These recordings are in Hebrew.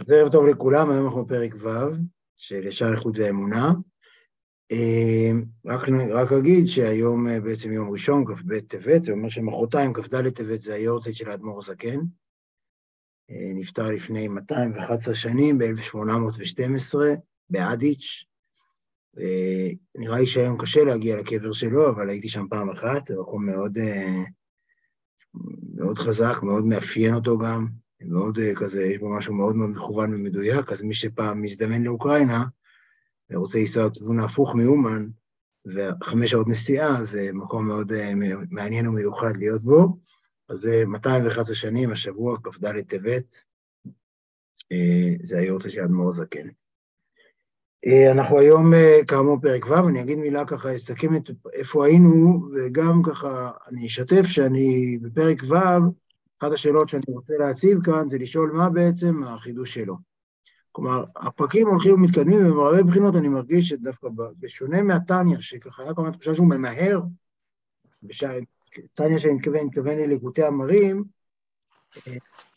אז ערב טוב לכולם, היום אנחנו בפרק ו' של ישר איכות ואמונה. אה, רק, רק אגיד שהיום אה, בעצם יום ראשון, כ"ב טבת, זה אומר שמחרתיים, כ"ד טבת, זה היורצייט של האדמו"ר הזקן. אה, נפטר לפני 211 שנים, ב-1812, באדיץ'. נראה לי שהיום קשה להגיע לקבר שלו, אבל הייתי שם פעם אחת, זה מקום מאוד, מאוד חזק, מאוד מאפיין אותו גם. מאוד אה, כזה, יש בו משהו מאוד מאוד מכוון ומדויק, אז מי שפעם מזדמן לאוקראינה ורוצה לנסוע לכיוון ההפוך מאומן, וחמש שעות נסיעה, זה מקום מאוד אה, מעניין ומיוחד להיות בו. אז זה 211 שנים, השבוע, כ"ד טבת, אה, זה היורצה של אדמו"ר זקן. אנחנו היום, כאמור, פרק ו', אני אגיד מילה ככה, אסכם את איפה היינו, וגם ככה, אני אשתף שאני בפרק ו', אחת השאלות שאני רוצה להציב כאן זה לשאול מה בעצם החידוש שלו. כלומר, הפרקים הולכים ומתקדמים, ובהרבה בחינות אני מרגיש שדווקא בשונה מהטניה, שככה היה כמה תחושה שהוא ממהר, טניה שאני מתכוון, מתכוון לליקוטי המרים,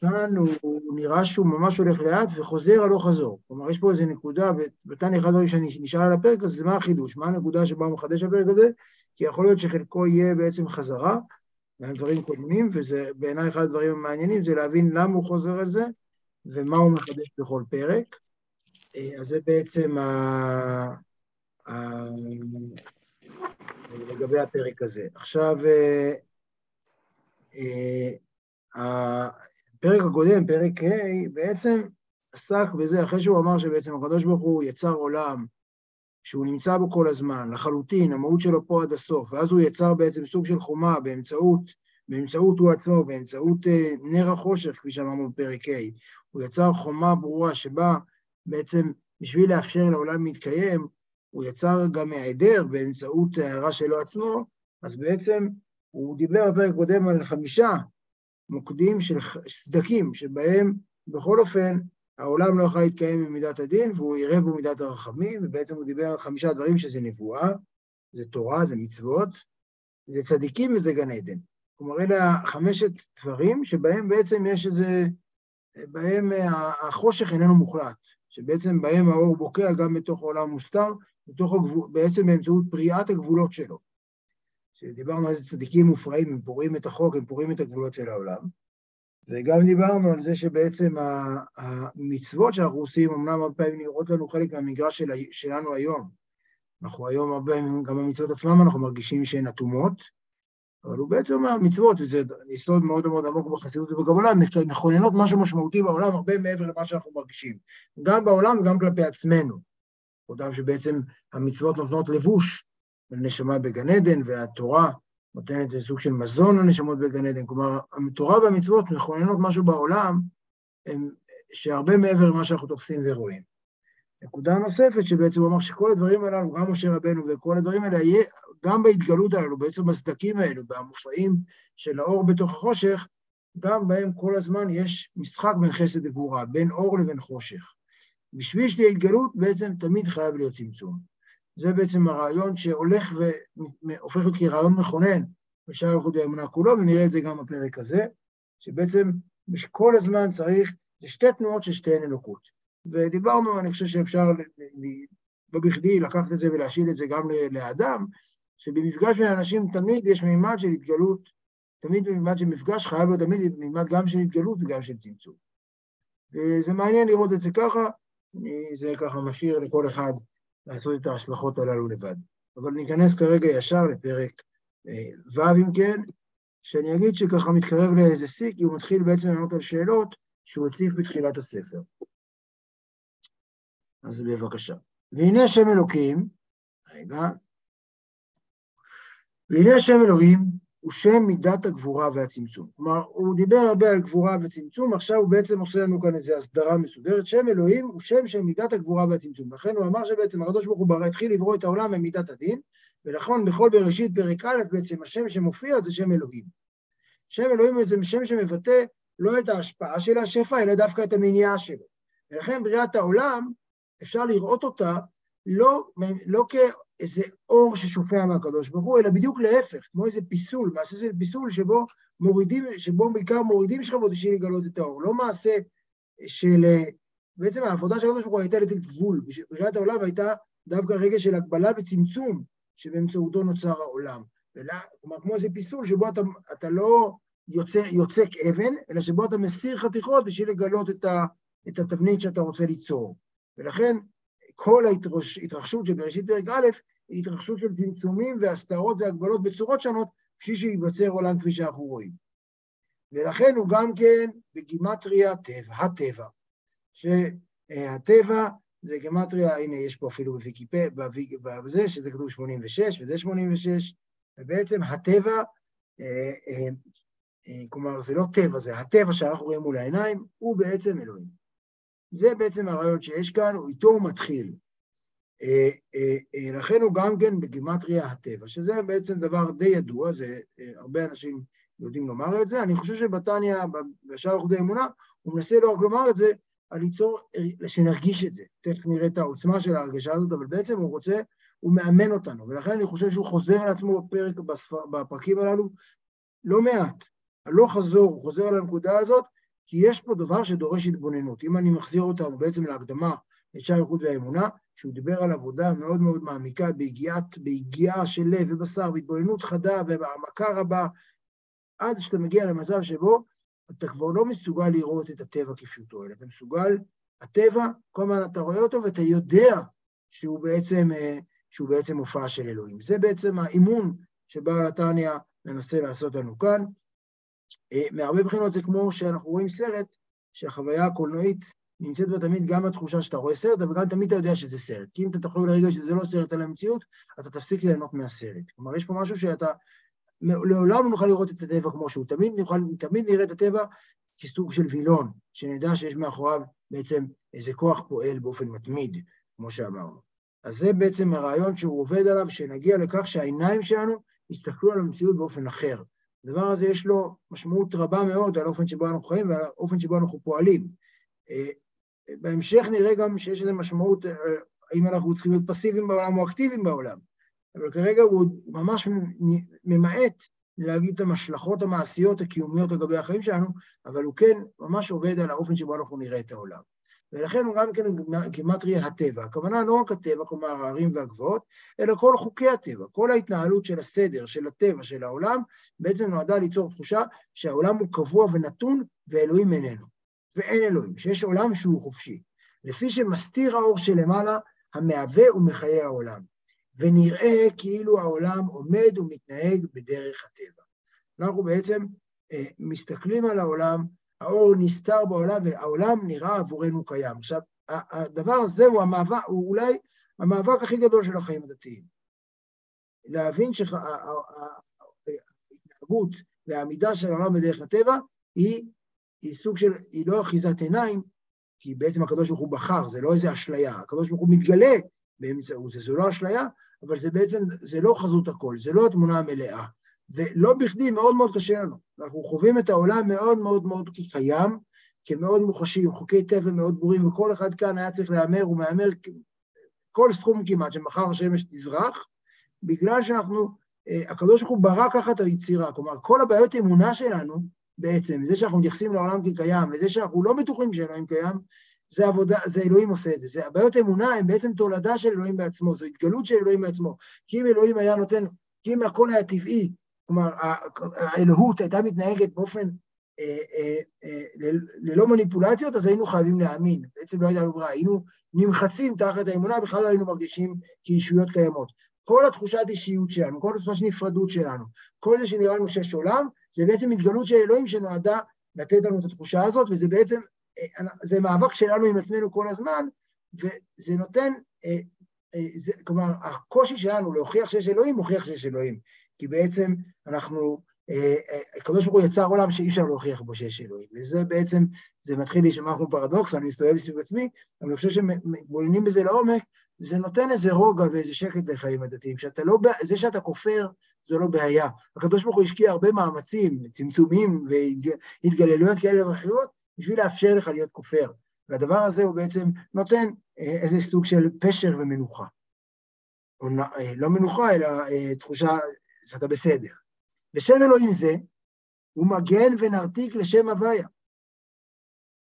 כאן הוא, הוא נראה שהוא ממש הולך לאט וחוזר הלוך חזור. כלומר, יש פה איזו נקודה, בטניה אחד הדברים שאני נשאל על הפרק הזה, זה מה החידוש, מה הנקודה שבה הוא מחדש הפרק הזה, כי יכול להיות שחלקו יהיה בעצם חזרה, גם דברים קודמים, וזה בעיניי אחד הדברים המעניינים, זה להבין למה הוא חוזר על זה, ומה הוא מחדש בכל פרק. אה, אז זה בעצם ה... ה... לגבי הפרק הזה. עכשיו, אה, אה, הפרק הקודם, פרק ה', בעצם עסק בזה, אחרי שהוא אמר שבעצם הקדוש ברוך הוא יצר עולם שהוא נמצא בו כל הזמן, לחלוטין, המהות שלו פה עד הסוף, ואז הוא יצר בעצם סוג של חומה באמצעות, באמצעות הוא עצמו, באמצעות אה, נר החושך, כפי שאמרנו בפרק ה', הוא יצר חומה ברורה שבה בעצם בשביל לאפשר לעולם להתקיים, הוא יצר גם היעדר באמצעות ההערה שלו עצמו, אז בעצם הוא דיבר בפרק קודם על חמישה מוקדים של סדקים, שבהם בכל אופן העולם לא יכול להתקיים במידת הדין, והוא עירב במידת הרחמים, ובעצם הוא דיבר על חמישה דברים שזה נבואה, זה תורה, זה מצוות, זה צדיקים וזה גן עדן. כלומר, אלה חמשת דברים שבהם בעצם יש איזה, בהם החושך איננו מוחלט, שבעצם בהם האור בוקע גם בתוך העולם מוסתר, בתוך הגבול, בעצם באמצעות פריעת הגבולות שלו. שדיברנו על איזה צדיקים מופרעים, הם פורעים את החוק, הם פורעים את הגבולות של העולם. וגם דיברנו על זה שבעצם המצוות שאנחנו עושים, אמנם הרבה פעמים נראות לנו חלק מהמגרש של, שלנו היום. אנחנו היום הרבה פעמים, גם במצוות עצמם אנחנו מרגישים שהן אטומות, אבל הוא בעצם אומר מצוות, וזה יסוד מאוד מאוד עמוק בחסידות ובקבלה, מכוננות משהו משמעותי בעולם הרבה מעבר למה שאנחנו מרגישים. גם בעולם וגם כלפי עצמנו. אותם שבעצם המצוות נותנות לבוש לנשמה בגן עדן, והתורה נותנת איזה סוג של מזון לנשמות בגן עדן. כלומר, התורה והמצוות מכוננות משהו בעולם הם, שהרבה מעבר למה שאנחנו תופסים ורואים. נקודה נוספת שבעצם הוא אמר שכל הדברים הללו, גם משה רבנו וכל הדברים האלה, גם בהתגלות הללו, בעצם בסדקים האלו, במופעים של האור בתוך החושך, גם בהם כל הזמן יש משחק בין חסד לגבורה, בין אור לבין חושך. בשביל שתהיה התגלות, בעצם תמיד חייב להיות צמצום. זה בעצם הרעיון שהולך והופך להיות כרעיון מכונן בשער איכות האמונה כולו, ונראה את זה גם בפרק הזה, שבעצם כל הזמן צריך, זה שתי תנועות של שתיהן אלוקות. ודיברנו, אני חושב שאפשר, לא בכדי, לקחת את זה ולהשאיל את זה גם לאדם, שבמפגש בין אנשים תמיד יש מימד של התגלות, תמיד במימד של מפגש חייב להיות תמיד מימד גם של התגלות וגם של צמצום. וזה מעניין לראות את זה ככה, זה ככה משאיר לכל אחד לעשות את ההשלכות הללו לבד. אבל ניכנס כרגע ישר לפרק אה, ו' אם כן, שאני אגיד שככה מתקרב לאיזה שיא, כי הוא מתחיל בעצם לענות על שאלות שהוא הציף בתחילת הספר. אז בבקשה. והנה שם אלוקים, רגע, והנה שם אלוהים הוא שם מידת הגבורה והצמצום. כלומר, הוא דיבר הרבה על גבורה וצמצום, עכשיו הוא בעצם עושה לנו כאן איזו הסדרה מסודרת. שם אלוהים הוא שם של מידת הגבורה והצמצום. לכן הוא אמר שבעצם הקדוש ברוך הוא ברא התחיל לברוא את העולם במידת הדין, ולכן בכל בראשית פרק א' בעצם השם שמופיע זה שם אלוהים. שם אלוהים הוא שם שמבטא לא את ההשפעה של השפע, אלא דווקא את המניעה שלו. ולכן בריאת העולם, אפשר לראות אותה לא, לא איזה אור ששופע מהקדוש ברוך הוא, אלא בדיוק להפך, כמו איזה פיסול, מעשה זה פיסול שבו מורידים, שבו בעיקר מורידים שכבות בשביל לגלות את האור, לא מעשה של בעצם העבודה של הקדוש ברוך הוא הייתה לתת גבול. בריאת העולם הייתה דווקא רגע של הגבלה וצמצום שבאמצעותו נוצר העולם. כלומר, כמו איזה פיסול שבו אתה, אתה לא יוצא, יוצק אבן, אלא שבו אתה מסיר חתיכות בשביל לגלות את, ה, את התבנית שאתה רוצה ליצור. ולכן כל ההתרחשות של בראשית פרק א' היא התרחשות של צמצומים והסתרות והגבלות בצורות שונות, בשביל שייווצר עולם כפי שאנחנו רואים. ולכן הוא גם כן בגימטריה טבע, הטבע. שהטבע זה גימטריה, הנה יש פה אפילו בוויקיפד, בזה, שזה כתוב 86 וזה 86, ובעצם הטבע, אה, אה, אה, כלומר זה לא טבע, זה הטבע שאנחנו רואים מול העיניים, הוא בעצם אלוהים. זה בעצם הרעיון שיש כאן, איתו הוא מתחיל. לכן הוא גם כן בגימטריה הטבע, שזה בעצם דבר די ידוע, זה הרבה אנשים יודעים לומר את זה. אני חושב שבתניא, בשער אחודי אמונה, הוא מנסה לא רק לומר את זה, על ליצור, שנרגיש את זה. תכף נראה את העוצמה של ההרגשה הזאת, אבל בעצם הוא רוצה, הוא מאמן אותנו, ולכן אני חושב שהוא חוזר על עצמו בפרק, בספר, בפרקים הללו לא מעט. הלוך חזור, הוא חוזר על הנקודה הזאת, כי יש פה דבר שדורש התבוננות. אם אני מחזיר אותנו בעצם להקדמה לשער איכות והאמונה, שהוא דיבר על עבודה מאוד מאוד מעמיקה, בהגיעת, בהגיעה של לב ובשר, בהתבוננות חדה ובהעמקה רבה, עד שאתה מגיע למצב שבו אתה כבר לא מסוגל לראות את הטבע כפשוטו, אלא אתה מסוגל, הטבע, כל הזמן אתה רואה אותו ואתה יודע שהוא בעצם, אה, שהוא בעצם הופעה של אלוהים. זה בעצם האימון שבעל התניא מנסה לעשות לנו כאן. אה, מהרבה בחינות זה כמו שאנחנו רואים סרט, שהחוויה הקולנועית נמצאת בה תמיד גם התחושה שאתה רואה סרט, אבל גם תמיד אתה יודע שזה סרט. כי אם אתה תחשוב לרגע שזה לא סרט על המציאות, אתה תפסיק ליהנות מהסרט. כלומר, יש פה משהו שאתה לעולם לא נוכל לראות את הטבע כמו שהוא, תמיד, נוכל, תמיד נראה את הטבע כסוג של וילון, שנדע שיש מאחוריו בעצם איזה כוח פועל באופן מתמיד, כמו שאמרנו. אז זה בעצם הרעיון שהוא עובד עליו, שנגיע לכך שהעיניים שלנו יסתכלו על המציאות באופן אחר. הדבר הזה יש לו משמעות רבה מאוד על האופן שבו אנחנו חיים ועל האופן שבו אנחנו פועלים. אה, בהמשך נראה גם שיש לזה משמעות, אה, האם אנחנו צריכים להיות פסיביים בעולם או אקטיביים בעולם. אבל כרגע הוא ממש ממעט להגיד את המשלכות המעשיות הקיומיות לגבי החיים שלנו, אבל הוא כן ממש עובד על האופן שבו אנחנו נראה את העולם. ולכן הוא גם כן גימטריה הטבע. הכוונה לא רק הטבע, כלומר הערים והגבעות, אלא כל חוקי הטבע, כל ההתנהלות של הסדר, של הטבע, של העולם, בעצם נועדה ליצור תחושה שהעולם הוא קבוע ונתון ואלוהים איננו. ואין אלוהים, שיש עולם שהוא חופשי. לפי שמסתיר האור שלמעלה, המהווה ומחיה העולם. ונראה כאילו העולם עומד ומתנהג בדרך הטבע. אנחנו בעצם אה, מסתכלים על העולם, האור נסתר בעולם והעולם נראה עבורנו קיים. עכשיו, הדבר הזה הוא המאבק, הוא אולי המאבק הכי גדול של החיים הדתיים. להבין שההתנהגות והעמידה של העולם בדרך הטבע היא, היא סוג של, היא לא אחיזת עיניים, כי בעצם הקדוש ברוך הוא בחר, זה לא איזה אשליה, הקדוש ברוך הוא מתגלה באמצעות זה, זו לא אשליה, אבל זה בעצם, זה לא חזות הכל, זה לא התמונה המלאה. ולא בכדי מאוד מאוד קשה לנו. אנחנו חווים את העולם מאוד מאוד מאוד כקיים, כמאוד מוחשי, עם חוקי טבע מאוד ברורים, וכל אחד כאן היה צריך להמר, הוא מהמר כל סכום כמעט, שמחר השמש תזרח, בגלל שאנחנו, אה, הקדוש ברוך הוא ברא ככה את היצירה. כלומר, כל הבעיות אמונה שלנו, בעצם, זה שאנחנו מתייחסים לעולם כקיים, וזה שאנחנו לא בטוחים שאלוהים קיים, זה עבודה, זה אלוהים עושה את זה. זה הבעיות אמונה הן בעצם תולדה של אלוהים בעצמו, זו התגלות של אלוהים בעצמו. כי אם אלוהים היה נותן, כי אם הכל היה טבעי, כלומר, האלוהות הייתה מתנהגת באופן אה, אה, אה, ללא מניפולציות, אז היינו חייבים להאמין. בעצם לא הייתה לנו ברירה, היינו נמחצים תחת האמונה, בכלל לא היינו מרגישים כישויות קיימות. כל התחושת אישיות שלנו, כל התחושת נפרדות שלנו, כל זה שנראה לנו שיש עולם, זה בעצם התגלות של אלוהים שנועדה לתת לנו את התחושה הזאת, וזה בעצם זה מאבק שלנו עם עצמנו כל הזמן, וזה נותן, זה, כלומר, הקושי שלנו להוכיח שיש אלוהים, מוכיח שיש אלוהים. כי בעצם אנחנו, אה, הקדוש ברוך הוא יצר עולם שאי אפשר להוכיח בו שיש אלוהים. וזה בעצם, זה מתחיל להישמע כמו פרדוקס, ואני מסתובב סביב עצמי, אבל אני חושב שמתבוננים בזה לעומק, זה נותן איזה רוגע ואיזה שקט לחיים הדתיים, שאתה לא, זה שאתה כופר, זו לא בעיה. הקדוש ברוך הוא השקיע הרבה מאמצים, צמצומים והתגללויות כאלה ואחרות, בשביל לאפשר לך להיות כופר. והדבר הזה הוא בעצם נותן אה, איזה סוג של פשר ומנוחה. או אה, לא מנוחה, אלא אה, תחושה שאתה בסדר. ושם אלוהים זה, הוא מגן ונרתיק לשם הוויה.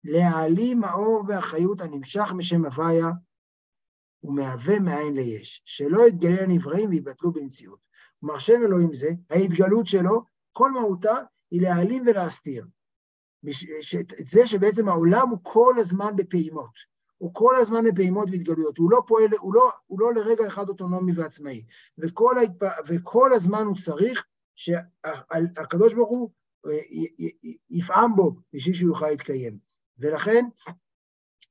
להעלים האור והחיות הנמשך משם הוויה ומהווה מאין ליש, שלא יתגלה לנבראים ויבטלו במציאות. כלומר, שם אלוהים זה, ההתגלות שלו, כל מהותה היא להעלים ולהסתיר. את זה שבעצם העולם הוא כל הזמן בפעימות. הוא כל הזמן בפעימות והתגלויות, הוא לא פועל, הוא לא, הוא לא לרגע אחד אוטונומי ועצמאי, וכל, ההתפ... וכל הזמן הוא צריך שהקדוש ברוך הוא אה, יפעם בו בשביל שהוא יוכל להתקיים. ולכן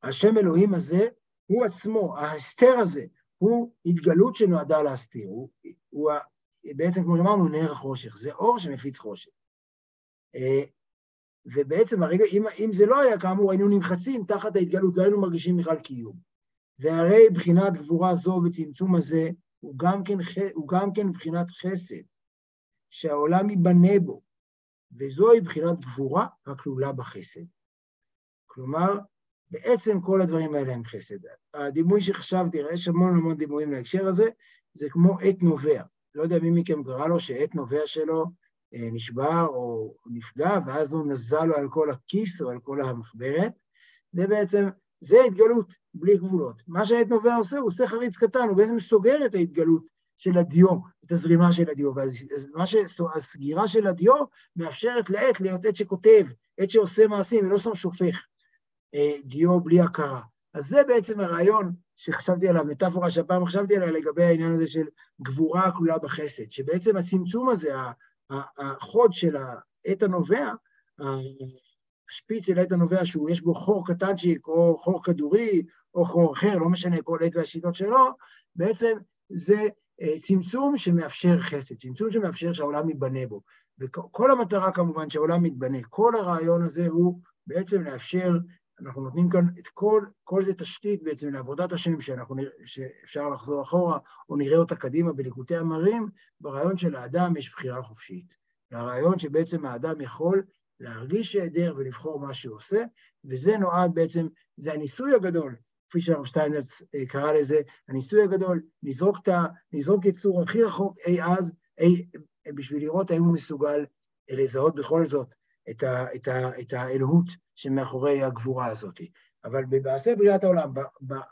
השם אלוהים הזה הוא עצמו, ההסתר הזה, הוא התגלות שנועדה להסתיר, הוא, הוא בעצם כמו שאמרנו נר החושך, זה אור שמפיץ חושך. ובעצם הרגע, אם, אם זה לא היה כאמור, היינו נמחצים תחת ההתגלות, לא היינו מרגישים בכלל קיום. והרי בחינת גבורה זו וצמצום הזה הוא גם כן, הוא גם כן בחינת חסד, שהעולם ייבנה בו, וזוהי בחינת גבורה הכלולה בחסד. כלומר, בעצם כל הדברים האלה הם חסד. הדימוי שחשבתי, יש המון המון דימויים להקשר הזה, זה כמו עת נובע. לא יודע מי מכם קרא לו שעת נובע שלו נשבר או נפגע, ואז הוא נזל לו על כל הכיס או על כל המחברת. זה בעצם, זה התגלות בלי גבולות. מה שהעת נובע עושה, הוא עושה חריץ קטן, הוא בעצם סוגר את ההתגלות של הדיו, את הזרימה של הדיו, והסגירה של הדיו מאפשרת לעת להיות עת שכותב, עת שעושה מעשים, ולא סתם שופך אה, דיו בלי הכרה. אז זה בעצם הרעיון שחשבתי עליו, מטאפורה שהפעם חשבתי עליה לגבי העניין הזה של גבורה הכלולה בחסד, שבעצם הצמצום הזה, החוד של העת הנובע, השפיץ של העת הנובע, שיש בו חור קטנצ'יק, או חור כדורי, או חור אחר, לא משנה, כל עת והשיטות שלו, בעצם זה אה, צמצום שמאפשר חסד, צמצום שמאפשר שהעולם ייבנה בו. וכל המטרה כמובן שהעולם מתבנה, כל הרעיון הזה הוא בעצם לאפשר, אנחנו נותנים כאן את כל, כל זה תשתית בעצם לעבודת השם, שאנחנו, שאפשר לחזור אחורה, או נראה אותה קדימה בליקוטי המרים, ברעיון של האדם יש בחירה חופשית. לרעיון שבעצם האדם יכול להרגיש היעדר ולבחור מה שהוא עושה, וזה נועד בעצם, זה הניסוי הגדול כפי שהרב שטיינץ אה, קרא לזה, הניסוי הגדול, לזרוק, את ה, לזרוק יצור הכי רחוק אי אז, אי, בשביל לראות האם הוא מסוגל אה, לזהות בכל זאת את, ה, את, ה, את האלוהות שמאחורי הגבורה הזאת. אבל במעשה בריאת העולם,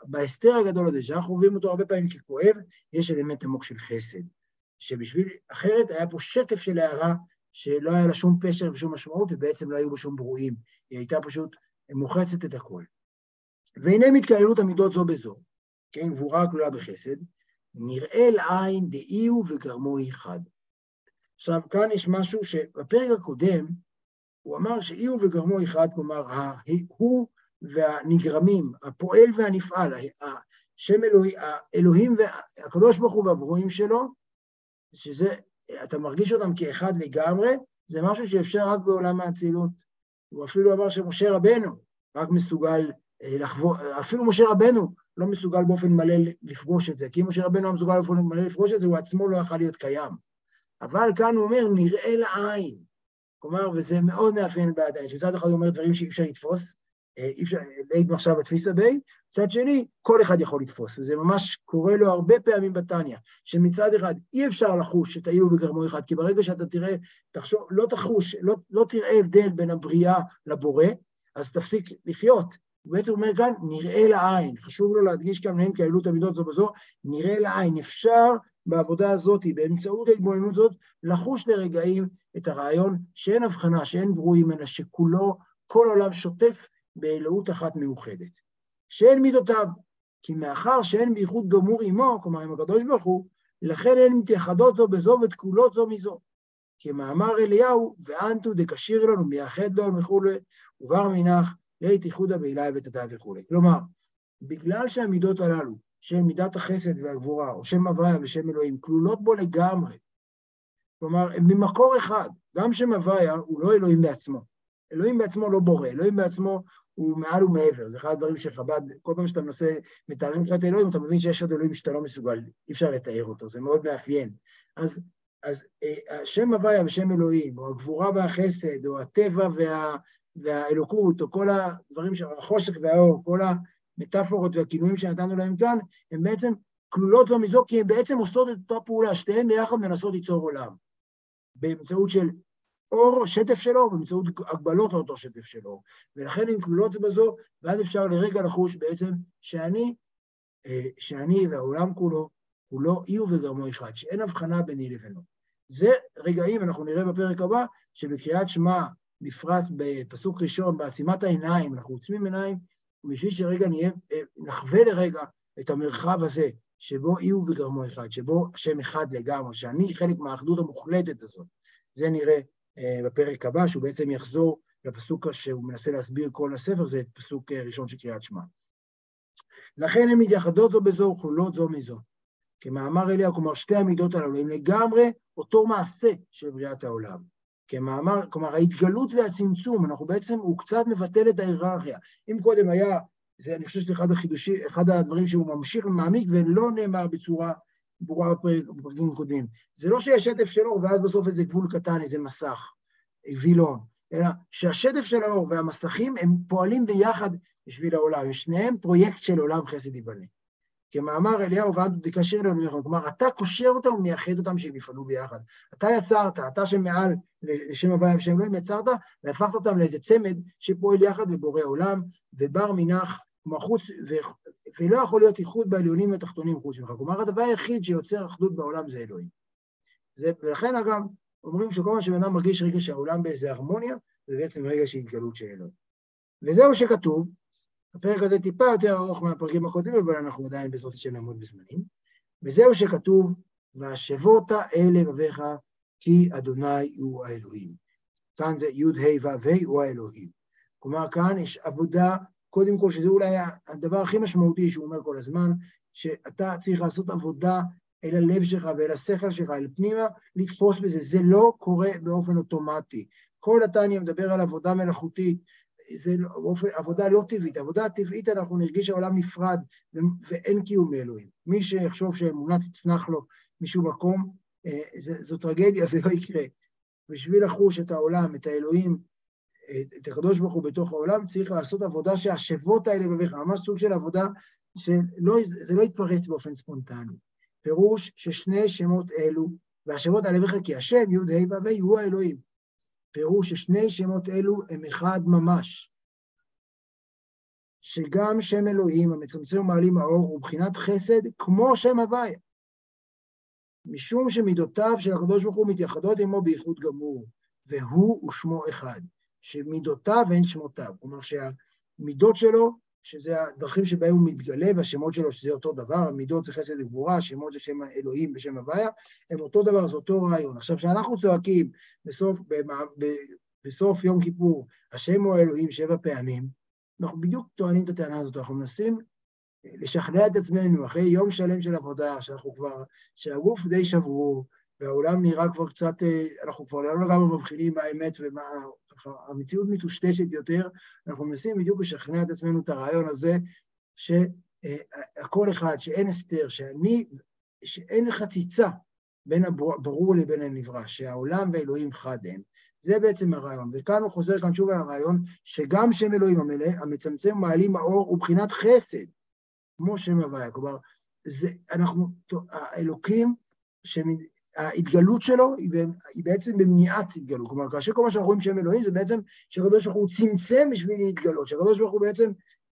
בהסתר הגדול הזה, שאנחנו רואים אותו הרבה פעמים ככואב, יש אלמנט עמוק של חסד. שבשביל, אחרת היה פה שטף של הערה שלא היה לה שום פשר ושום משמעות, ובעצם לא היו בו שום ברואים. היא הייתה פשוט מוחצת את הכל. והנה מתקללות המידות זו בזו, כן, גבורה כלולה בחסד, נראה לעין דאיהו וגרמו אחד. עכשיו, כאן יש משהו שבפרק הקודם, הוא אמר שאיהו וגרמו אחד, כלומר, הוא והנגרמים, הפועל והנפעל, השם אלוהי, האלוהים והקדוש ברוך הוא והברואים שלו, שזה, אתה מרגיש אותם כאחד לגמרי, זה משהו שאפשר רק בעולם האצילות. הוא אפילו אמר שמשה רבנו רק מסוגל אה, לחבור, אפילו משה רבנו לא מסוגל באופן מלא לפגוש את זה, כי אם משה רבנו לא מסוגל באופן מלא לפגוש את זה, הוא עצמו לא יכול להיות קיים. אבל כאן הוא אומר, נראה לעין. כלומר, וזה מאוד מאפיין בעדיין, שמצד אחד הוא אומר דברים שאי אפשר לתפוס, אה, אי אפשר, להעיד מחשב התפיסה בי, מצד שני, כל אחד יכול לתפוס, וזה ממש קורה לו הרבה פעמים בתניא, שמצד אחד אי אפשר לחוש את האיור וגרמו אחד, כי ברגע שאתה תראה, תחשוב, לא תחוש, לא, לא תראה הבדל בין הבריאה לבורא, אז תפסיק לחיות, הוא בעצם אומר כאן, נראה לעין. חשוב לו להדגיש כאן, הם כאלות המידות זו בזו, נראה לעין. אפשר בעבודה הזאת, באמצעות ההתבוננות הזאת, לחוש לרגעים את הרעיון שאין הבחנה, שאין ברואים, אלא שכולו, כל עולם שוטף באלוהות אחת מאוחדת. שאין מידותיו, כי מאחר שאין בייחוד גמור עמו, כלומר עם הקדוש ברוך הוא, לכן הן מתייחדות זו בזו ותקולות זו מזו. כמאמר אליהו, ואנטו דקשיר לנו, מייחד לו וכולי, ובר מנח, לית איחודה בעילי ותתה וכולי. כלומר, בגלל שהמידות הללו, שהן מידת החסד והגבורה, או שם הוויה ושם אלוהים, כלולות בו לגמרי, כלומר, הם ממקור אחד, גם שם הוויה הוא לא אלוהים בעצמו. אלוהים בעצמו לא בורא, אלוהים בעצמו הוא מעל ומעבר, זה אחד הדברים שחב"ד, כל פעם שאתה מנסה, מתארים קצת אלוהים, אתה מבין שיש עוד אלוהים שאתה לא מסוגל, אי אפשר לתאר אותו, זה מאוד מאפיין. אז, אז אה, שם הוויה ושם אלוהים, או הגבורה והחסד, או הטבע וה, והאלוקות, או כל הדברים, החושך והאור, כל המטאפורות והכינויים שנתנו להם כאן, הן בעצם כלולות זו מזו, כי הן בעצם עושות את אותה פעולה, שתיהן ביחד מנסות ליצור עולם. באמצעות של אור, שטף של אור, באמצעות הגבלות לאותו שטף של אור. ולכן הן כלולות בזו, ואז אפשר לרגע לחוש בעצם שאני, אה, שאני והעולם כולו, כולו אי וגרמו אחד, שאין הבחנה ביני לבינו. זה רגעים, אנחנו נראה בפרק הבא, שבקריאת שמע בפרט בפסוק ראשון, בעצימת העיניים, אנחנו עוצמים עיניים, בשביל שרגע נהיה, אה, נחווה לרגע את המרחב הזה, שבו אי הוא וגרמו אחד, שבו השם אחד לגמרי, שאני חלק מהאחדות המוחלטת הזאת. זה נראה אה, בפרק הבא, שהוא בעצם יחזור לפסוק שהוא מנסה להסביר כל הספר, זה פסוק אה, ראשון של קריאת שמע. לכן הן מתייחדות זו בזו וכלולות זו מזו. כמאמר אליה, כלומר שתי המידות הללו הם לגמרי אותו מעשה של בריאת העולם. כמאמר, כלומר ההתגלות והצמצום, אנחנו בעצם, הוא קצת מבטל את ההיררכיה. אם קודם היה, זה אני חושב שזה אחד החידושים, אחד הדברים שהוא ממשיך ומעמיק ולא נאמר בצורה ברורה בפרקים הקודמים. זה לא שיש שטף של אור ואז בסוף איזה גבול קטן, איזה מסך, וילון, אלא שהשטף של האור והמסכים הם פועלים ביחד בשביל העולם, שניהם פרויקט של עולם חסד ייבנה. כמאמר אליהו ואנטו תקשר אלינו כלומר, אתה קושר אותם ומייחד אותם שהם יפעלו ביחד. אתה יצרת, אתה שמעל לשם הוויה ושם אלוהים יצרת, והפכת אותם לאיזה צמד שפועל יחד ובורא עולם, ובר מנח, כלומר חוץ, ו, ולא יכול להיות איחוד בעליונים ובתחתונים חוץ ממך. כלומר, הדבר היחיד שיוצר אחדות בעולם זה אלוהים. זה, ולכן אגב, אומרים שכל מה שבן אדם מרגיש רגע שהעולם באיזה הרמוניה, זה בעצם רגע של התגלות של אלוהים. וזהו שכתוב, הפרק הזה טיפה יותר ארוך מהפרקים הקודמים, אבל אנחנו עדיין בעזרת השם נעמוד בזמנים. וזהו שכתוב, והשבות אל לבביך, כי אדוני הוא האלוהים. כאן זה י"ה ו"ה הוא האלוהים. כלומר, כאן יש עבודה, קודם כל, שזה אולי הדבר הכי משמעותי שהוא אומר כל הזמן, שאתה צריך לעשות עבודה אל הלב שלך ואל השכל שלך, אל פנימה, לתפוס בזה. זה לא קורה באופן אוטומטי. כל התניא מדבר על עבודה מלאכותית, זה לא, עבודה לא טבעית. עבודה טבעית אנחנו נרגיש שהעולם נפרד ואין קיום לאלוהים. מי שיחשוב שאמונה תצנח לו משום מקום, זו טרגדיה, זה לא יקרה. בשביל לחוש את העולם, את האלוהים, את הקדוש ברוך הוא בתוך העולם, צריך לעשות עבודה שהשבות האלה בביך, ממש סוג של עבודה שזה לא יתפרץ באופן ספונטני. פירוש ששני שמות אלו, והשבות על אביך כי השם, י' ה' ו' הוא האלוהים. פירוש ששני שמות אלו הם אחד ממש. שגם שם אלוהים המצמצם ומעלים האור הוא בחינת חסד כמו שם הוויה. משום שמידותיו של הקדוש ברוך הוא מתייחדות עמו בייחוד גמור, והוא ושמו אחד, שמידותיו הן שמותיו. כלומר שהמידות שלו שזה הדרכים שבהם הוא מתגלה, והשמות שלו, שזה אותו דבר, המידות זה חסד וגבורה, השמות זה שם אלוהים בשם הוויה, הם אותו דבר, זה אותו רעיון. עכשיו, כשאנחנו צועקים בסוף, בסוף יום כיפור, השם הוא האלוהים שבע פעמים, אנחנו בדיוק טוענים את הטענה הזאת, אנחנו מנסים לשכנע את עצמנו אחרי יום שלם של עבודה, שאנחנו כבר, שהגוף די שבור, והעולם נראה כבר קצת, אה, אנחנו כבר לא לגמרי מבחינים מה האמת ומה... המציאות מטושטשת יותר, אנחנו מנסים בדיוק לשכנע את עצמנו את הרעיון הזה, שהכל אחד, שאין הסתר, שאני, שאין חציצה בין הברור לבין הנברא, שהעולם ואלוהים חד הם. זה בעצם הרעיון. וכאן הוא חוזר כאן שוב על הרעיון, שגם שם אלוהים המלא, המצמצם מעלים האור, הוא בחינת חסד, כמו שם הוויה. כלומר, זה, אנחנו, האלוקים, ההתגלות שלו היא, היא בעצם במניעת התגלות. כלומר, כאשר כל מה שאנחנו רואים שם אלוהים זה בעצם שהקדוש ברוך הוא צמצם בשביל להתגלות, שהקדוש ברוך הוא בעצם,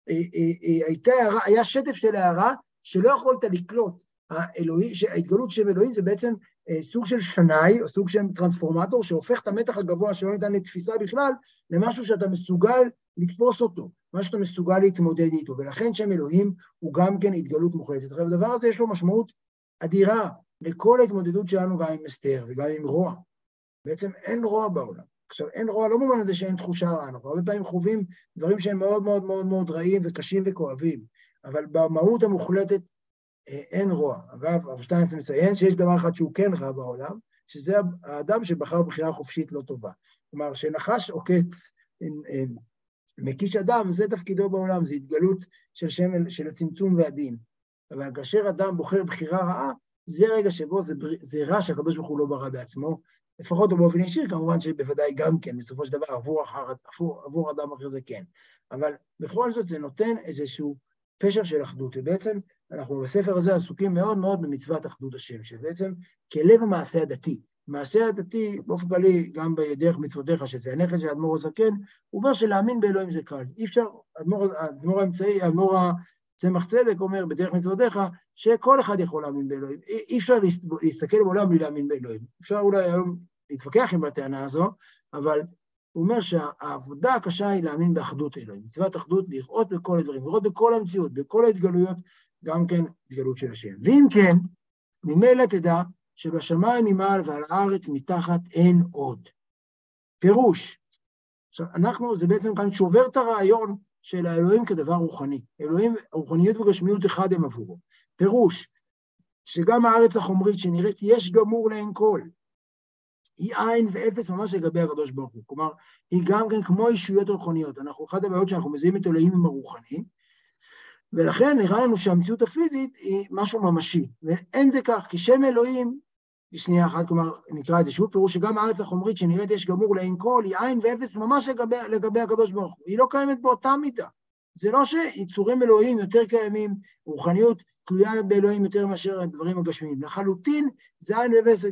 אה, אה, אה, הייתה הערה, היה שטף של הערה שלא יכולת לקלוט. האלוהי, ההתגלות שם אלוהים זה בעצם סוג של שנאי, או סוג של טרנספורמטור, שהופך את המתח הגבוה שלא ניתן לתפיסה בכלל, למשהו שאתה מסוגל לתפוס אותו, משהו שאתה מסוגל להתמודד איתו, ולכן שם אלוהים הוא גם כן התגלות מוחלטת. עכשיו, הדבר הזה יש לו משמעות אדירה לכל ההתמודדות שלנו גם עם אסתר וגם עם רוע. בעצם אין רוע בעולם. עכשיו, אין רוע לא במובן הזה שאין תחושה רעה, אנחנו הרבה פעמים חווים דברים שהם מאוד מאוד מאוד מאוד רעים וקשים וכואבים, אבל במהות המוחלטת אה, אין רוע. אגב, הרב שטיינץ מציין שיש דבר אחד שהוא כן רע בעולם, שזה האדם שבחר בחירה חופשית לא טובה. כלומר, שנחש עוקץ, מקיש אדם, זה תפקידו בעולם, זה התגלות של שם, של הצמצום והדין. אבל כאשר אדם בוחר בחירה רעה, זה רגע שבו זה, זה רע שהקדוש ברוך הוא לא ברא בעצמו, לפחות לא באופן ישיר, כמובן שבוודאי גם כן, בסופו של דבר, עבור, עבור, עבור אדם אחר זה כן. אבל בכל זאת זה נותן איזשהו פשר של אחדות, ובעצם אנחנו בספר הזה עסוקים מאוד מאוד במצוות אחדות השם, שבעצם כלב המעשה הדתי, מעשה הדתי, באופן כללי, גם בדרך מצוותיך, שזה הנכד של האדמו"ר הזקן, הוא אומר שלהאמין באלוהים זה קל. אי אפשר, האדמו"ר האמצעי, האדמוור צמח צדק אומר בדרך מצוותיך, שכל אחד יכול להאמין באלוהים. אי אפשר להסתכל בעולם בלי להאמין באלוהים. אפשר אולי היום להתווכח עם הטענה הזו, אבל הוא אומר שהעבודה הקשה היא להאמין באחדות אלוהים. מצוות אחדות, לראות בכל הדברים, לראות בכל המציאות, בכל ההתגלויות, גם כן התגלות של השם. ואם כן, ממילא תדע שבשמיים ממעל ועל הארץ מתחת אין עוד. פירוש. עכשיו, אנחנו, זה בעצם כאן שובר את הרעיון של האלוהים כדבר רוחני. אלוהים, רוחניות וגשמיות אחד הם עבורו. פירוש, שגם הארץ החומרית שנראית יש גמור לעין כל, היא עין ואפס ממש לגבי הקדוש ברוך הוא. כלומר, היא גם כן כמו אישויות רוחניות. אנחנו, אחת הבעיות שאנחנו מזהים את אלוהים עם הרוחני, ולכן נראה לנו שהמציאות הפיזית היא משהו ממשי. ואין זה כך, כי שם אלוהים, בשנייה אחת, כלומר, נקרא את זה שוב, פירוש שגם הארץ החומרית שנראית יש גמור לעין כל, היא עין ואפס ממש לגבי, לגבי הקדוש ברוך הוא. היא לא קיימת באותה מידה. זה לא שיצורים אלוהים יותר קיימים, רוחניות תלויה באלוהים יותר מאשר הדברים הגשמיים. לחלוטין זה עין ואפס,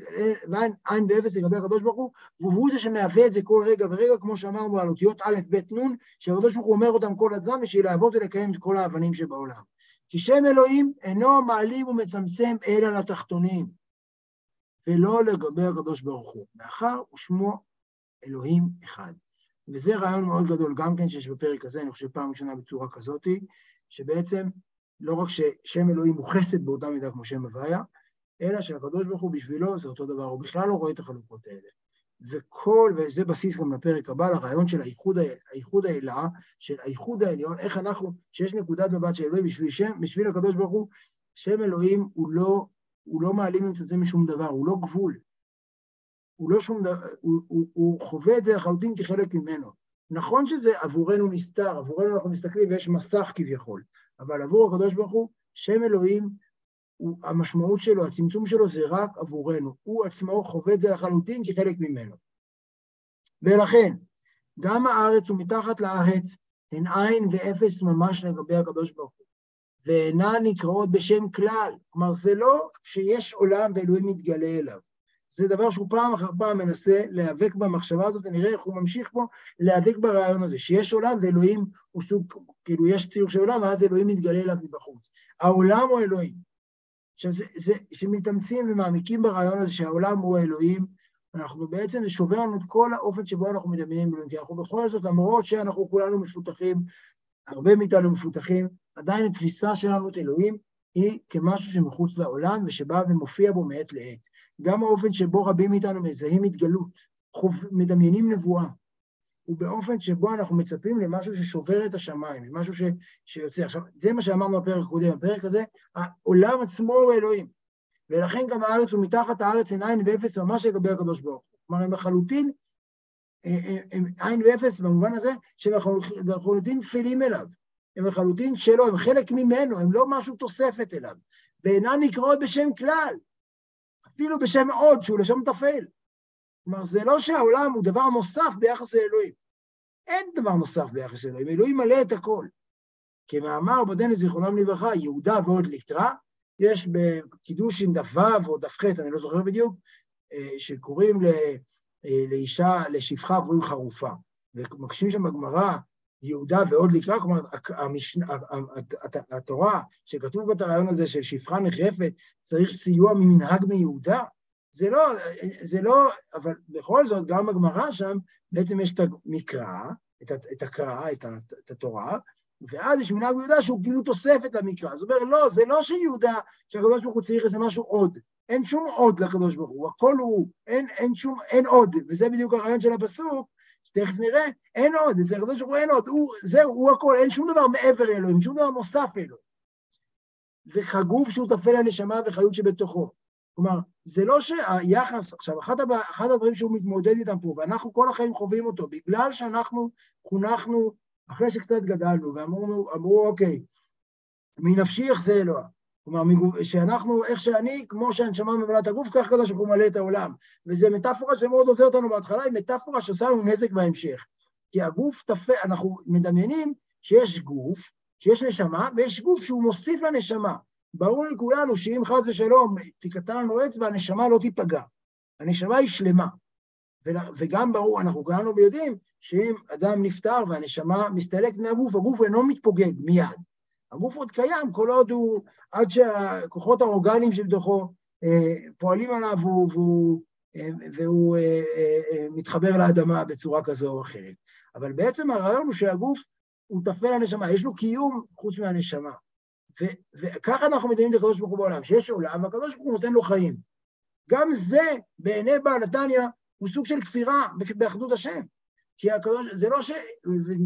עין ואפס לגבי הקדוש ברוך הוא, והוא זה שמהווה את זה כל רגע ורגע, כמו שאמרנו על אותיות א', ב', נ', שהקדוש ברוך הוא אומר אותם כל הזמן בשביל לעבוד ולקיים את כל האבנים שבעולם. כי שם אלוהים אינו מעלים ומצמצם אלא לתחתונים, ולא לגבי הקדוש ברוך הוא, מאחר ושמו אלוהים אחד. וזה רעיון מאוד גדול גם כן שיש בפרק הזה, אני חושב פעם ראשונה בצורה כזאתי, שבעצם לא רק ששם אלוהים הוא חסד באותה מידה כמו שם הוויה, אלא שהקדוש ברוך הוא בשבילו זה אותו דבר, הוא בכלל לא רואה את החלוקות האלה. וכל, וזה בסיס גם לפרק הבא, לרעיון של האיחוד, האיחוד העילה, של האיחוד העליון, איך אנחנו, שיש נקודת מבט של אלוהים בשביל שם, בשביל הקדוש ברוך הוא, שם אלוהים הוא לא, הוא לא מעלים ומצמצם משום דבר, הוא לא גבול. הוא לא שום דבר, הוא, הוא, הוא חווה את זה לחלוטין כחלק ממנו. נכון שזה עבורנו נסתר, עבורנו אנחנו מסתכלים ויש מסך כביכול, אבל עבור הקדוש ברוך הוא, שם אלוהים, הוא, המשמעות שלו, הצמצום שלו זה רק עבורנו. הוא עצמו חווה את זה לחלוטין כחלק ממנו. ולכן, גם הארץ ומתחת לארץ הן עין ואפס ממש לגבי הקדוש ברוך הוא, ואינן נקראות בשם כלל. כלומר, זה לא שיש עולם ואלוהים מתגלה אליו. זה דבר שהוא פעם אחר פעם מנסה להיאבק במחשבה הזאת, ונראה איך הוא ממשיך פה להיאבק ברעיון הזה, שיש עולם ואלוהים הוא סוג, כאילו יש ציור של עולם, ואז אלוהים מתגלה אליו מבחוץ. העולם הוא אלוהים. עכשיו, זה, זה, שמתאמצים ומעמיקים ברעיון הזה שהעולם הוא האלוהים, אנחנו בעצם, זה שובר לנו את כל האופן שבו אנחנו מדמיינים אלוהים, כי אנחנו בכל זאת, למרות שאנחנו כולנו מפותחים, הרבה מאיתנו מפותחים, עדיין התפיסה שלנו את אלוהים היא כמשהו שמחוץ לעולם ושבא ומופיע בו מעת לעת. גם האופן שבו רבים מאיתנו מזהים התגלות, חוב, מדמיינים נבואה, הוא באופן שבו אנחנו מצפים למשהו ששובר את השמיים, למשהו ש, שיוצא. עכשיו, זה מה שאמרנו בפרק הקודם, בפרק הזה, העולם עצמו הוא אלוהים, ולכן גם הארץ ומתחת הארץ אין עין ואפס ממש לגבי הקדוש ברוך הוא. כלומר, הם לחלוטין, אה, אה, עין ואפס במובן הזה שהם לחלוטין תפילים אליו. הם לחלוטין שלו, הם חלק ממנו, הם לא משהו תוספת אליו. ואינן נקראות בשם כלל, אפילו בשם עוד, שהוא לשם טפל. כלומר, זה לא שהעולם הוא דבר נוסף ביחס לאלוהים. אין דבר נוסף ביחס לאלוהים, אלוהים מלא את הכל. כמאמר בדני זיכרונם לברכה, יהודה ועוד ליטרה, יש בקידוש עם דף ו' או דף ח', אני לא זוכר בדיוק, אה, שקוראים אה, לאישה, לשפחה, קוראים חרופה. ומקשים שם בגמרא, יהודה ועוד לקרא, כלומר, התורה, שכתוב בה את הרעיון הזה של שפחה נחרפת, צריך סיוע ממנהג מיהודה, זה לא, זה לא, אבל בכל זאת, גם בגמרא שם, בעצם יש את המקרא, את, את הקרא, את, את התורה, ואז יש מנהג יהודה שהוא כאילו תוספת למקרא. זאת אומרת, לא, זה לא שיהודה, שהקדוש ברוך הוא צריך איזה משהו עוד. אין שום עוד לקדוש ברוך הוא, הכל הוא, אין, אין שום, אין עוד. וזה בדיוק הרעיון של הפסוק, שתכף נראה, אין עוד, אצל הקדוש ברוך הוא אין עוד, הוא, זהו, הוא הכל, אין שום דבר מעבר לאלוהים, שום דבר נוסף אלוהים. וכגוף שהוא טפל הנשמה וחיות שבתוכו. כלומר, זה לא שהיחס, עכשיו, אחד, הבא, אחד הדברים שהוא מתמודד איתם פה, ואנחנו כל החיים חווים אותו, בגלל שאנחנו חונכנו, אחרי שקצת גדלנו, ואמרו, אוקיי, מנפשי איך זה אלוה. כלומר, שאנחנו, איך שאני, כמו שהנשמה ממלאה את הגוף, כך כזה שהוא מלא את העולם. וזו מטאפורה שמאוד עוזרת לנו בהתחלה, היא מטאפורה שעושה לנו נזק בהמשך. כי הגוף תפה, אנחנו מדמיינים שיש גוף, שיש נשמה, ויש גוף שהוא מוסיף לנשמה. ברור לכולנו שאם חס ושלום תיקטע לנו אצבע, הנשמה לא תיפגע. הנשמה היא שלמה. וגם ברור, אנחנו כולנו יודעים שאם אדם נפטר והנשמה מסתלקת מהגוף, הגוף אינו מתפוגג מיד. הגוף עוד קיים כל עוד הוא, עד שהכוחות האורגניים שבתוכו אה, פועלים עליו והוא, והוא, אה, והוא אה, מתחבר לאדמה בצורה כזו או אחרת. אבל בעצם הרעיון הוא שהגוף הוא טפל לנשמה, יש לו קיום חוץ מהנשמה. ו- וככה אנחנו מדברים לקדוש ברוך הוא בעולם, שיש עולם והקדוש ברוך הוא נותן לו חיים. גם זה בעיני בעל נתניה הוא סוג של כפירה באחדות השם. כי הקדוש, זה לא ש...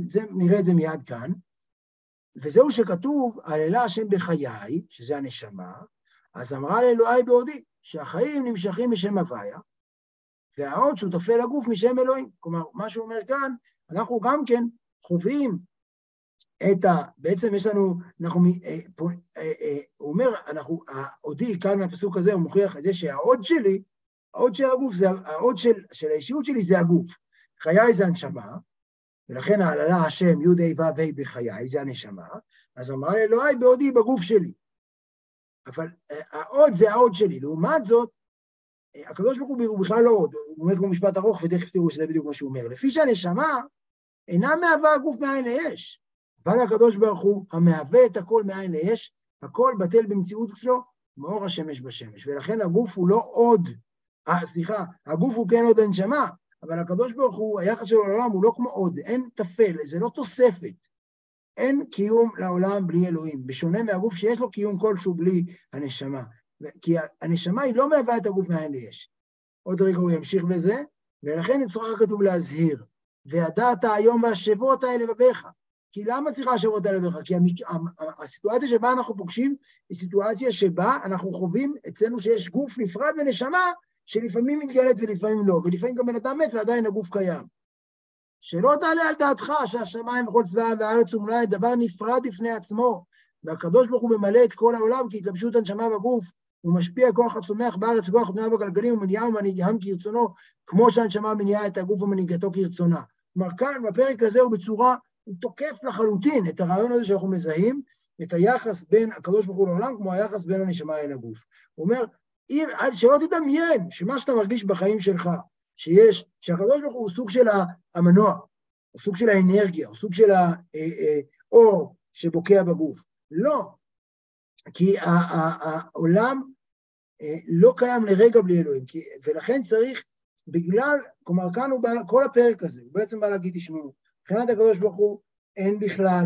זה, נראה את זה מיד כאן, וזהו שכתוב, הללה השם בחיי, שזה הנשמה, אז אמרה לאלוהי בעודי, שהחיים נמשכים משם הוויה, והעוד שהוא תופל הגוף משם אלוהים. כלומר, מה שהוא אומר כאן, אנחנו גם כן חווים את ה... בעצם יש לנו, אנחנו, אה, אה, אה, הוא אומר, אנחנו, העודי, כאן מהפסוק הזה, הוא מוכיח את זה שהעוד שלי, העוד של הגוף, זה, העוד של, של האישיות שלי זה הגוף. חיי זה הנשמה, ולכן העללה השם י' ה' ו' בחיי, זה הנשמה, אז אמרה לאלוהי בעודי בגוף שלי. אבל העוד זה העוד שלי. לעומת זאת, הקדוש ברוך הוא בכלל לא עוד, הוא אומר כמו משפט ארוך, ותכף תראו שזה בדיוק מה שהוא אומר. לפי שהנשמה אינה מהווה הגוף מאין לאש, אבל הקדוש ברוך הוא המהווה את הכל מאין לאש, הכל בטל במציאות אצלו, מאור השמש בשמש. ולכן הגוף הוא לא עוד, אה, סליחה, הגוף הוא כן עוד הנשמה, אבל הקדוש ברוך הוא, היחס שלו לעולם הוא לא כמו עוד, אין טפל, זה לא תוספת. אין קיום לעולם בלי אלוהים, בשונה מהגוף שיש לו קיום כלשהו בלי הנשמה. כי הנשמה היא לא מהווה את הגוף מאין ליש. עוד רגע הוא ימשיך בזה, ולכן נצטרך כתוב להזהיר, וידעת היום והשבות האלה לבביך. כי למה צריכה השבות האלה לבביך? כי המק... הסיטואציה שבה אנחנו פוגשים היא סיטואציה שבה אנחנו חווים אצלנו שיש גוף נפרד ונשמה שלפעמים מתגלת ולפעמים לא, ולפעמים גם בן אדם מת ועדיין הגוף קיים. שלא תעלה על דעתך שהשמיים וכל צבאם והארץ ומלאי דבר נפרד בפני עצמו, והקדוש ברוך הוא ממלא את כל העולם כי התלבשות הנשמה בגוף, הוא משפיע כוח הצומח בארץ וכוח התנועה בגלגלים ומניעה ומנהיגם כרצונו, כמו שהנשמה מניעה את הגוף ומנהיגתו כרצונה. כלומר, כאן, בפרק הזה הוא בצורה, הוא תוקף לחלוטין את הרעיון הזה שאנחנו מזהים, את היחס בין הקדוש ברוך הוא לעולם, כמו היחס בין הנשמה אל הגוף. הוא אומר, שלא תדמיין שמה שאתה מרגיש בחיים שלך, שיש, שהקדוש ברוך הוא סוג של המנוע, הוא סוג של האנרגיה, הוא סוג של האור אה, אה, שבוקע בגוף. לא, כי העולם אה, לא קיים לרגע בלי אלוהים, ולכן צריך, בגלל, כלומר כאן הוא בא, כל הפרק הזה, הוא בעצם בא להגיד, תשמעו, מבחינת הקדוש ברוך הוא אין בכלל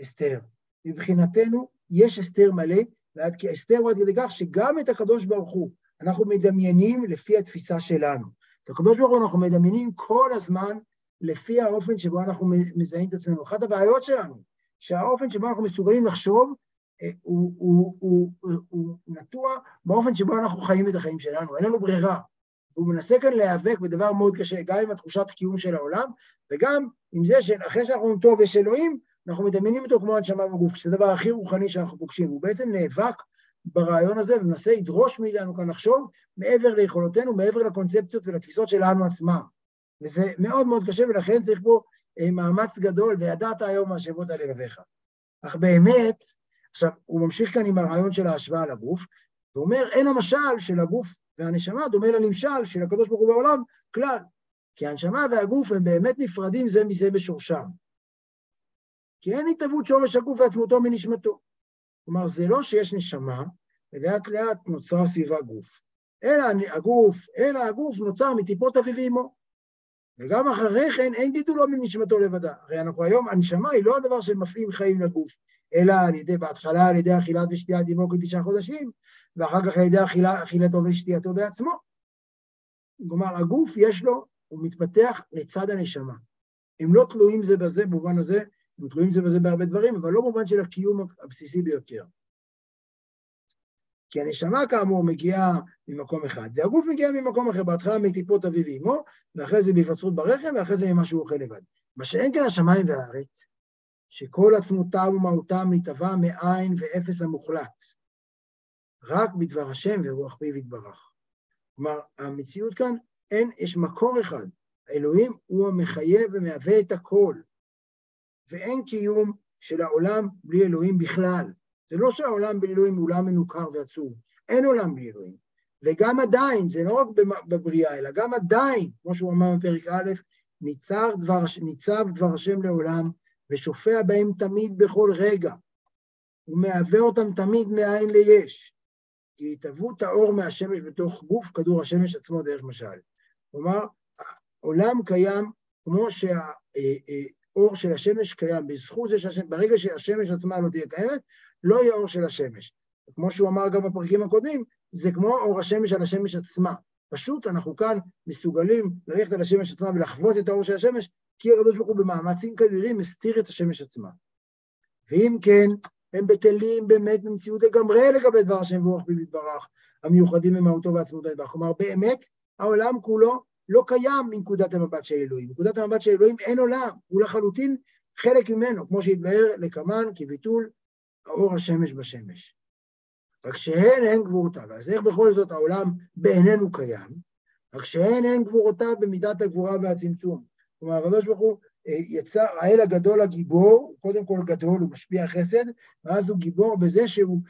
הסתר. מבחינתנו יש הסתר מלא, ועד כי הסתר הוא עד כדי כך שגם את הקדוש ברוך הוא אנחנו מדמיינים לפי התפיסה שלנו. את הקדוש ברוך הוא אנחנו מדמיינים כל הזמן לפי האופן שבו אנחנו מזהים את עצמנו. אחת הבעיות שלנו, שהאופן שבו אנחנו מסוגלים לחשוב אה, הוא, הוא, הוא, הוא, הוא נטוע באופן שבו אנחנו חיים את החיים שלנו, אין לנו ברירה. והוא מנסה כאן להיאבק בדבר מאוד קשה, גם עם התחושת הקיום של העולם, וגם עם זה שאחרי שאנחנו אומרים, טוב, יש אלוהים, אנחנו מדמיינים אותו כמו הנשמה בגוף, שזה הדבר הכי רוחני שאנחנו פוגשים. הוא בעצם נאבק ברעיון הזה ומנסה לדרוש מאיתנו כאן לחשוב מעבר ליכולותינו, מעבר לקונספציות ולתפיסות שלנו עצמם. וזה מאוד מאוד קשה, ולכן צריך פה אה, מאמץ גדול, וידעת היום מהשבות על לבביך. אך באמת, עכשיו, הוא ממשיך כאן עם הרעיון של ההשוואה לגוף, ואומר, אין המשל של הגוף והנשמה דומה לנמשל של הקדוש ברוך הוא בעולם כלל. כי הנשמה והגוף הם באמת נפרדים זה מזה בשורשם. כי אין התהוות שורש הגוף ועצמותו מנשמתו. כלומר, זה לא שיש נשמה, ולאט לאט נוצרה סביבה גוף. אלא הגוף, אלא הגוף נוצר מטיפות אביו ואמו. וגם אחרי כן אין גידולו מנשמתו לבדה. הרי אנחנו היום, הנשמה היא לא הדבר שמפעים חיים לגוף, אלא על ידי, בהתחלה על ידי אכילת ושתיית עמו כתשעה חודשים, ואחר כך על ידי אכילה, אכילתו ושתייתו בעצמו. כלומר, הגוף יש לו, הוא מתפתח לצד הנשמה. הם לא תלויים זה בזה במובן הזה הם תלויים זה בזה בהרבה דברים, אבל לא במובן של הקיום הבסיסי ביותר. כי הנשמה כאמור מגיעה ממקום אחד, והגוף מגיע ממקום אחר, בהתחלה מטיפות אביו ואמו, ואחרי זה בהיווצרות ברחם, ואחרי זה ממה שהוא אוכל לבד. מה שאין כאן השמיים והארץ, שכל עצמותם ומהותם נתבע מאין ואפס המוחלט, רק בדבר השם ורוח פיו יתברך. כלומר, המציאות כאן, אין, יש מקור אחד. האלוהים הוא המחייב ומהווה את הכל. ואין קיום של העולם בלי אלוהים בכלל. זה לא שהעולם בלי אלוהים הוא עולם מנוכר ועצוב, אין עולם בלי אלוהים. וגם עדיין, זה לא רק בבריאה, אלא גם עדיין, כמו שהוא אמר בפרק א', ניצב דבר, ניצב דבר השם לעולם, ושופע בהם תמיד בכל רגע, ומהווה אותם תמיד מאין ליש, כי התהוות האור מהשמש בתוך גוף כדור השמש עצמו דרך משל. כלומר, העולם קיים כמו שהאור של השמש קיים, בזכות זה שהשמש, ברגע שהשמש עצמה לא תהיה קיימת, לא יהיה אור של השמש. כמו שהוא אמר גם בפרקים הקודמים, זה כמו אור השמש על השמש עצמה. פשוט אנחנו כאן מסוגלים ללכת על השמש עצמה ולחוות את האור של השמש, כי הקדוש ברוך הוא במאמצים כבירים מסתיר את השמש עצמה. ואם כן, הם בטלים באמת במציאות לגמרי לגבי דבר השם פיו יתברך, המיוחדים במהותו ועצמותו. כלומר, באמת, העולם כולו לא קיים מנקודת המבט של אלוהים. מנקודת המבט של אלוהים אין עולם, הוא לחלוטין חלק ממנו, כמו שהתבהר לקמן כביטול האור השמש בשמש. רק שהן הן גבורותיו. אז איך בכל זאת העולם בעינינו קיים? רק שהן הן גבורותיו במידת הגבורה והצמצום. כלומר, הקדוש ברוך הוא אה, יצר, האל הגדול הגיבור, קודם כל גדול, הוא משפיע חסד, ואז הוא גיבור בזה שהוא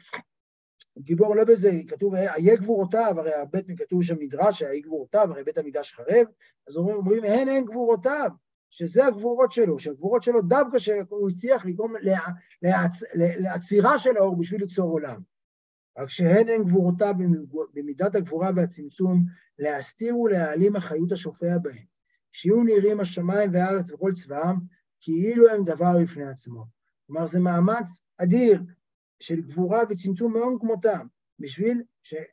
גיבור לא בזה, כתוב, איה גבורותיו, הרי הבית כתוב שם מדרש, איה גבורותיו, הרי בית המקדש חרב, אז אומרים, אומרים הן הן גבורותיו, שזה הגבורות שלו, שהגבורות שלו דווקא שהוא הצליח לגרום לעצ... לעצירה של האור בשביל ליצור עולם. רק שהן הן גבורותיו במידת הגבורה והצמצום, להסתיר ולהעלים החיות השופע בהם, שיהיו נראים השמיים והארץ וכל צבאם, כאילו הם דבר בפני עצמו. כלומר, זה מאמץ אדיר של גבורה וצמצום מאון כמותם, בשביל שנקודת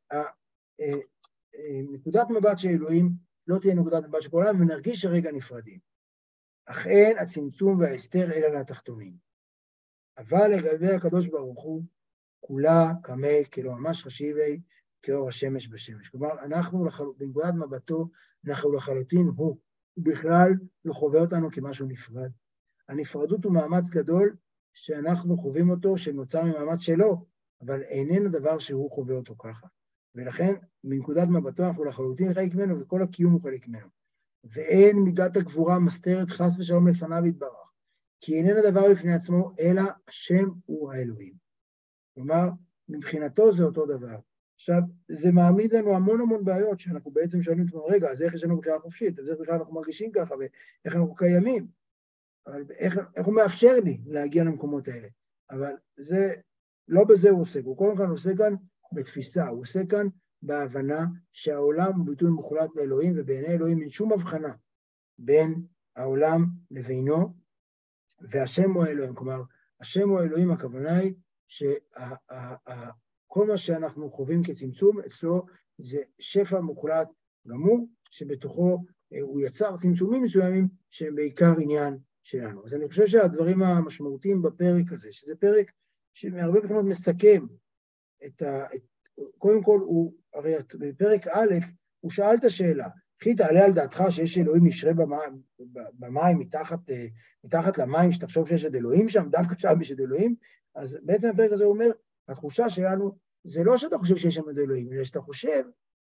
אה, אה, מבט של אלוהים לא תהיה נקודת מבט של כל העולם, ונרגיש שרגע נפרדים. אך אין הצמצום וההסתר אלא לתחתונים. אבל לגבי הקדוש ברוך הוא, כולה קמי כלא ממש חשיבי כאור השמש בשמש. כלומר, אנחנו, לחל... בנקודת מבטו, אנחנו לחלוטין הוא. הוא בכלל לא חווה אותנו כמשהו נפרד. הנפרדות הוא מאמץ גדול שאנחנו חווים אותו, שנוצר ממאמץ שלו, אבל איננו דבר שהוא חווה אותו ככה. ולכן, מנקודת מבטו אנחנו לחלוטין חלק ממנו, וכל הקיום הוא חלק ממנו. ואין מידת הגבורה מסתרת חס ושלום לפניו יתברך, כי איננה דבר בפני עצמו, אלא השם הוא האלוהים. כלומר, מבחינתו זה אותו דבר. עכשיו, זה מעמיד לנו המון המון בעיות שאנחנו בעצם שואלים עצמנו, רגע, אז איך יש לנו בחירה חופשית? אז איך בכלל אנחנו מרגישים ככה, ואיך אנחנו קיימים? אבל איך, איך הוא מאפשר לי להגיע למקומות האלה? אבל זה, לא בזה הוא עוסק, הוא קודם כל עושה כאן בתפיסה, הוא עושה כאן בהבנה שהעולם הוא ביטוי מוחלט לאלוהים, ובעיני אלוהים אין שום הבחנה בין העולם לבינו, והשם הוא האלוהים. כלומר, השם הוא האלוהים, הכוונה היא שכל מה שאנחנו חווים כצמצום, אצלו זה שפע מוחלט גמור, שבתוכו אה, הוא יצר צמצומים מסוימים שהם בעיקר עניין שלנו. אז אני חושב שהדברים המשמעותיים בפרק הזה, שזה פרק שמהרבה בחינות מסכם את ה... את, קודם כל, הוא, הרי בפרק א', הוא שאל את השאלה, וכי תעלה על דעתך שיש אלוהים ישרה במים, במים מתחת, אה, מתחת למים, שתחשוב שיש את אלוהים שם, דווקא שם יש את אלוהים, אז בעצם הפרק הזה אומר, התחושה שלנו, זה לא שאתה חושב שיש שם את אלוהים, אלא שאתה חושב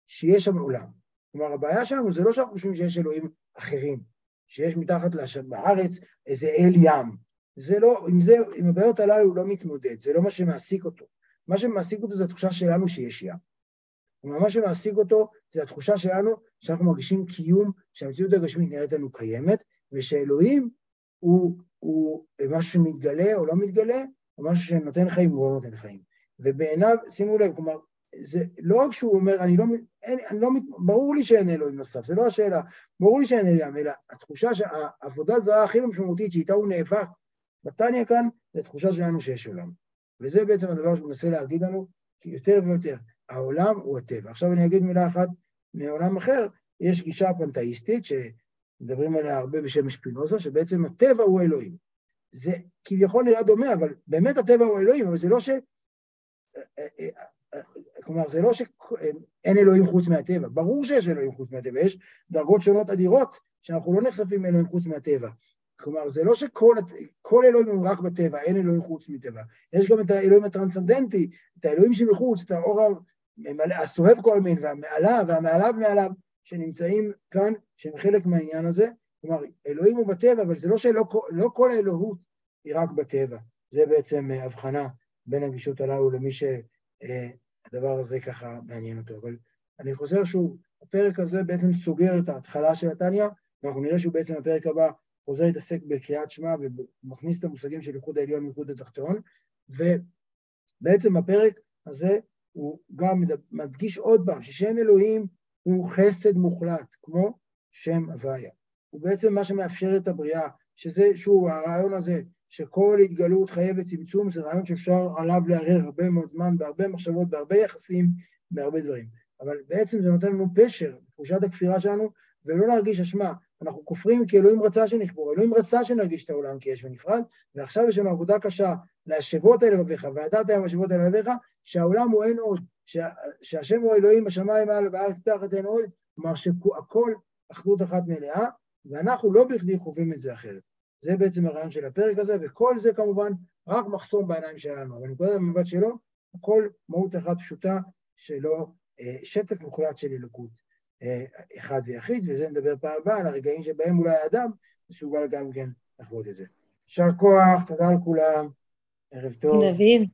שיש שם עולם. כלומר, הבעיה שלנו זה לא שאנחנו חושבים שיש אלוהים אחרים, שיש מתחת לשם בארץ איזה אל ים. זה לא, עם זה, עם הבעיות הללו הוא לא מתמודד, זה לא מה שמעסיק אותו. מה שמעסיק אותו זה התחושה שלנו שיש ים. כלומר, מה שמעסיק אותו זה התחושה שלנו שאנחנו מרגישים קיום, שהמציאות הגשמית נראית לנו קיימת, ושאלוהים הוא, הוא משהו שמתגלה או לא מתגלה, או משהו שנותן חיים או לא נותן חיים. ובעיניו, שימו לב, כלומר, זה לא רק שהוא אומר, אני לא, אין, אני לא, ברור לי שאין אלוהים נוסף, זה לא השאלה, ברור לי שאין אלוהים, אלא התחושה שהעבודה זרה הכי משמעותית שאיתה הוא נאבק, בתניא כאן, זה תחושה שלנו שיש עולם. וזה בעצם הדבר שהוא מנסה להגיד לנו, כי יותר ויותר, העולם הוא הטבע. עכשיו אני אגיד מילה אחת מעולם אחר, יש גישה פנתאיסטית, שמדברים עליה הרבה בשם שפינוזה, שבעצם הטבע הוא אלוהים. זה כביכול נראה דומה, אבל באמת הטבע הוא אלוהים, אבל זה לא ש... כלומר, זה לא שאין אלוהים חוץ מהטבע, ברור שיש אלוהים חוץ מהטבע, יש דרגות שונות אדירות שאנחנו לא נחשפים אליהם חוץ מהטבע. כלומר, זה לא שכל אלוהים הוא רק בטבע, אין אלוהים חוץ מטבע. יש גם את האלוהים הטרנסצנדנטי, את האלוהים שמחוץ, את האור הסובב כל מין, והמעליו, והמעליו מעליו, שנמצאים כאן, שהם חלק מהעניין הזה. כלומר, אלוהים הוא בטבע, אבל זה לא שלא לא כל האלוהות היא רק בטבע. זה בעצם אה, הבחנה בין הגישות הללו למי שהדבר הזה ככה מעניין אותו. אבל אני חוזר שוב, הפרק הזה בעצם סוגר את ההתחלה של התניא, ואנחנו נראה שהוא בעצם הפרק הבא חוזר להתעסק בקריאת שמע ומכניס את המושגים של ייחוד העליון וייחוד התחתון, ובעצם הפרק הזה הוא גם מדגיש עוד פעם ששם אלוהים הוא חסד מוחלט, כמו שם הוויה. הוא בעצם מה שמאפשר את הבריאה, שזה, שוב, הרעיון הזה שכל התגלות חייבת צמצום, זה רעיון שאפשר עליו לערער הרבה מאוד זמן, בהרבה מחשבות, בהרבה יחסים, בהרבה דברים. אבל בעצם זה נותן לנו פשר, תחושת הכפירה שלנו, ולא להרגיש אשמה. אנחנו כופרים כי אלוהים רצה שנכבור, אלוהים רצה שנרגיש את העולם כאש ונפרד, ועכשיו יש לנו עבודה קשה להשבות אל לבביך, וידעת היום השבות אל לבביך, שהעולם הוא אין עוד, שהשם הוא אלוהים בשמיים מעל ובארץ תחת אין עוד, כלומר שהכל אחדות אחת מלאה, ואנחנו לא בכדי חווים את זה אחרת. זה בעצם הרעיון של הפרק הזה, וכל זה כמובן רק מחסום בעיניים שלנו, אבל נקודת המבט שלו, הכל מהות אחת פשוטה שלו, אה, שטף מוחלט של אלוקות אה, אחד ויחיד, וזה נדבר פעם הבאה על הרגעים שבהם אולי האדם מסוגל גם כן לחוות את זה. יישר כוח, תודה לכולם, ערב טוב. נבין.